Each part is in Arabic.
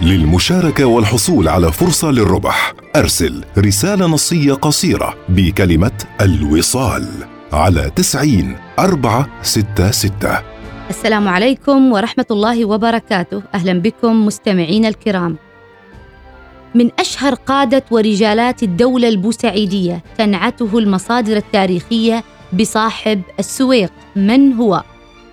للمشاركة والحصول على فرصة للربح. أرسل رسالة نصية قصيرة بكلمة الوصال على تسعين أربعة ستة ستة. السلام عليكم ورحمة الله وبركاته. أهلا بكم مستمعين الكرام. من أشهر قادة ورجالات الدولة البوسعيدية تنعته المصادر التاريخية بصاحب السويق. من هو؟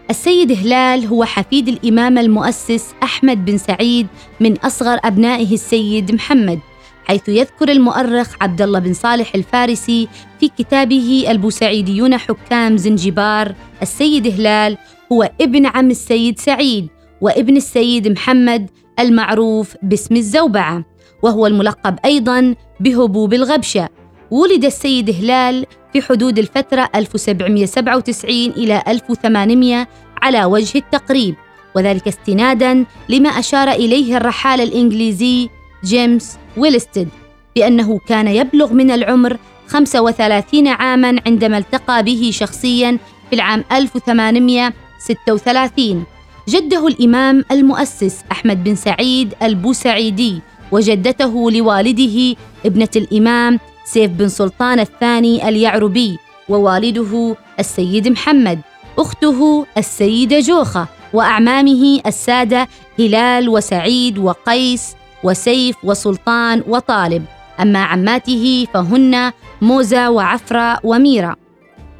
السيد هلال هو حفيد الإمام المؤسس أحمد بن سعيد من أصغر أبنائه السيد محمد حيث يذكر المؤرخ عبد الله بن صالح الفارسي في كتابه البوسعيديون حكام زنجبار السيد هلال هو ابن عم السيد سعيد وابن السيد محمد المعروف باسم الزوبعة وهو الملقب أيضا بهبوب الغبشة. ولد السيد هلال في حدود الفترة 1797 إلى 1800 على وجه التقريب وذلك استنادا لما أشار إليه الرحالة الإنجليزي جيمس ويلستد بأنه كان يبلغ من العمر 35 عاما عندما التقى به شخصيا في العام 1836 جده الإمام المؤسس أحمد بن سعيد البوسعيدي وجدته لوالده ابنة الإمام سيف بن سلطان الثاني اليعربي ووالده السيد محمد أخته السيدة جوخة وأعمامه السادة هلال وسعيد وقيس وسيف وسلطان وطالب. أما عماته فهن موزة وعفرة وميرة.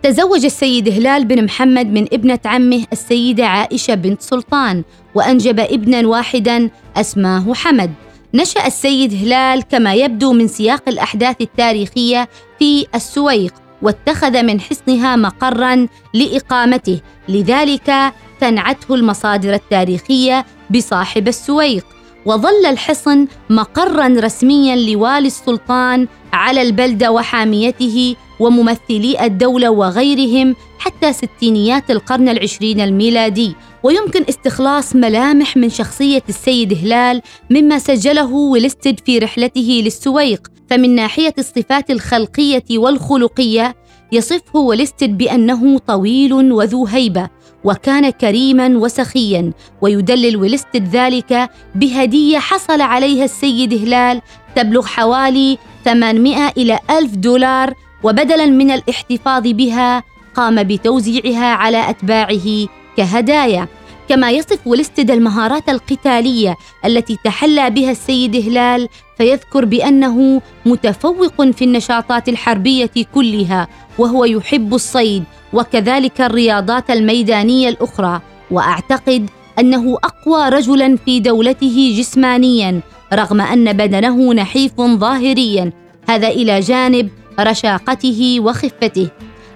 تزوج السيد هلال بن محمد من ابنة عمه السيدة عائشة بنت سلطان وأنجب ابنا واحدا أسماه حمد. نشأ السيد هلال كما يبدو من سياق الأحداث التاريخية في السويق واتخذ من حصنها مقرا لإقامته. لذلك تنعته المصادر التاريخية بصاحب السويق. وظل الحصن مقرا رسميا لوالي السلطان على البلده وحاميته وممثلي الدولة وغيرهم حتى ستينيات القرن العشرين الميلادي ويمكن استخلاص ملامح من شخصية السيد هلال مما سجله ويلستد في رحلته للسويق. فمن ناحية الصفات الخلقية والخلقية يصفه ويلستد بأنه طويل وذو هيبة وكان كريما وسخيا ويدلل ويلستد ذلك بهدية حصل عليها السيد هلال تبلغ حوالي 800 إلى ألف دولار وبدلا من الاحتفاظ بها قام بتوزيعها على أتباعه كهدايا كما يصف ولستد المهارات القتالية التي تحلى بها السيد هلال فيذكر بأنه متفوق في النشاطات الحربية كلها وهو يحب الصيد وكذلك الرياضات الميدانية الأخرى وأعتقد أنه أقوى رجلا في دولته جسمانيا رغم أن بدنه نحيف ظاهريا هذا إلى جانب رشاقته وخفته.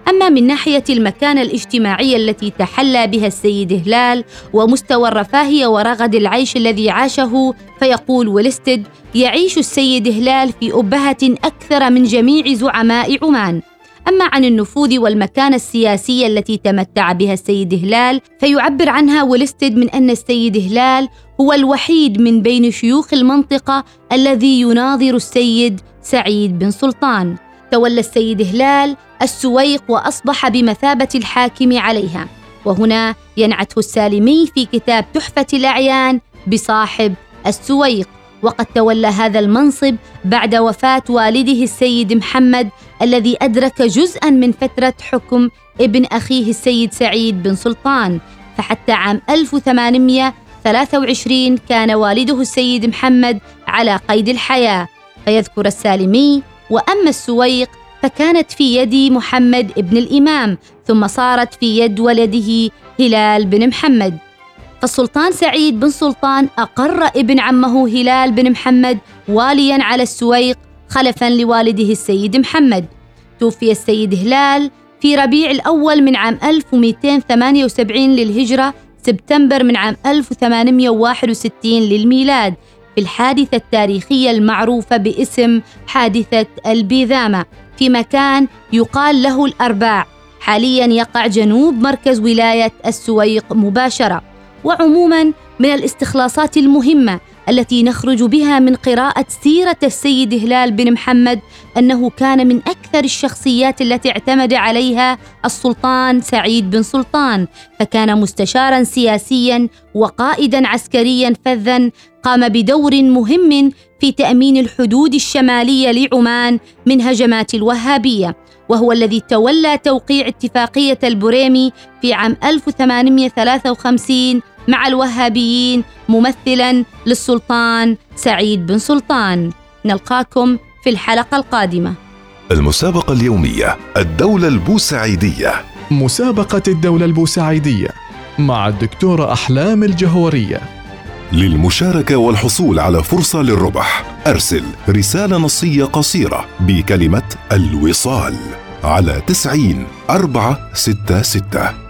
أما من ناحية المكانة الاجتماعية التي تحلى بها السيد هلال ومستوى الرفاهية ورغد العيش الذي عاشه فيقول ولستد يعيش السيد هلال في أبهة أكثر من جميع زعماء عمان. أما عن النفوذ والمكانة السياسية التي تمتع بها السيد هلال فيعبر عنها ولستد من أن السيد هلال هو الوحيد من بين شيوخ المنطقة الذي يناظر السيد سعيد بن سلطان. تولى السيد هلال السويق وأصبح بمثابة الحاكم عليها. وهنا ينعته السالمي في كتاب تحفة الأعيان بصاحب السويق. وقد تولى هذا المنصب بعد وفاة والده السيد محمد الذي أدرك جزءا من فترة حكم ابن أخيه السيد سعيد بن سلطان. فحتى عام 1823 كان والده السيد محمد على قيد الحياة. فيذكر السالمي وأما السويق فكانت في يد محمد ابن الإمام ثم صارت في يد ولده هلال بن محمد. فالسلطان سعيد بن سلطان أقر ابن عمه هلال بن محمد واليا على السويق خلفا لوالده السيد محمد. توفي السيد هلال في ربيع الأول من عام 1278 للهجرة سبتمبر من عام 1861 للميلاد. في الحادثة التاريخية المعروفة باسم حادثة البيذامة في مكان يقال له الأرباع. حاليا يقع جنوب مركز ولاية السويق مباشرة. وعموما من الاستخلاصات المهمة التي نخرج بها من قراءة سيرة السيد هلال بن محمد أنه كان من أكثر الشخصيات التي اعتمد عليها السلطان سعيد بن سلطان. فكان مستشارا سياسيا وقائدا عسكريا فذا قام بدور مهم في تأمين الحدود الشمالية لعمان من هجمات الوهابية وهو الذي تولى توقيع اتفاقية البريمي في عام 1853 مع الوهابيين ممثلا للسلطان سعيد بن سلطان. نلقاكم في الحلقة القادمة. المسابقة اليومية الدولة البوسعيدية. مسابقة الدولة البوسعيدية مع الدكتورة أحلام الجهورية. للمشاركة والحصول على فرصة للربح أرسل رسالة نصية قصيرة بكلمة الوصال على تسعين أربعة ستة ستة.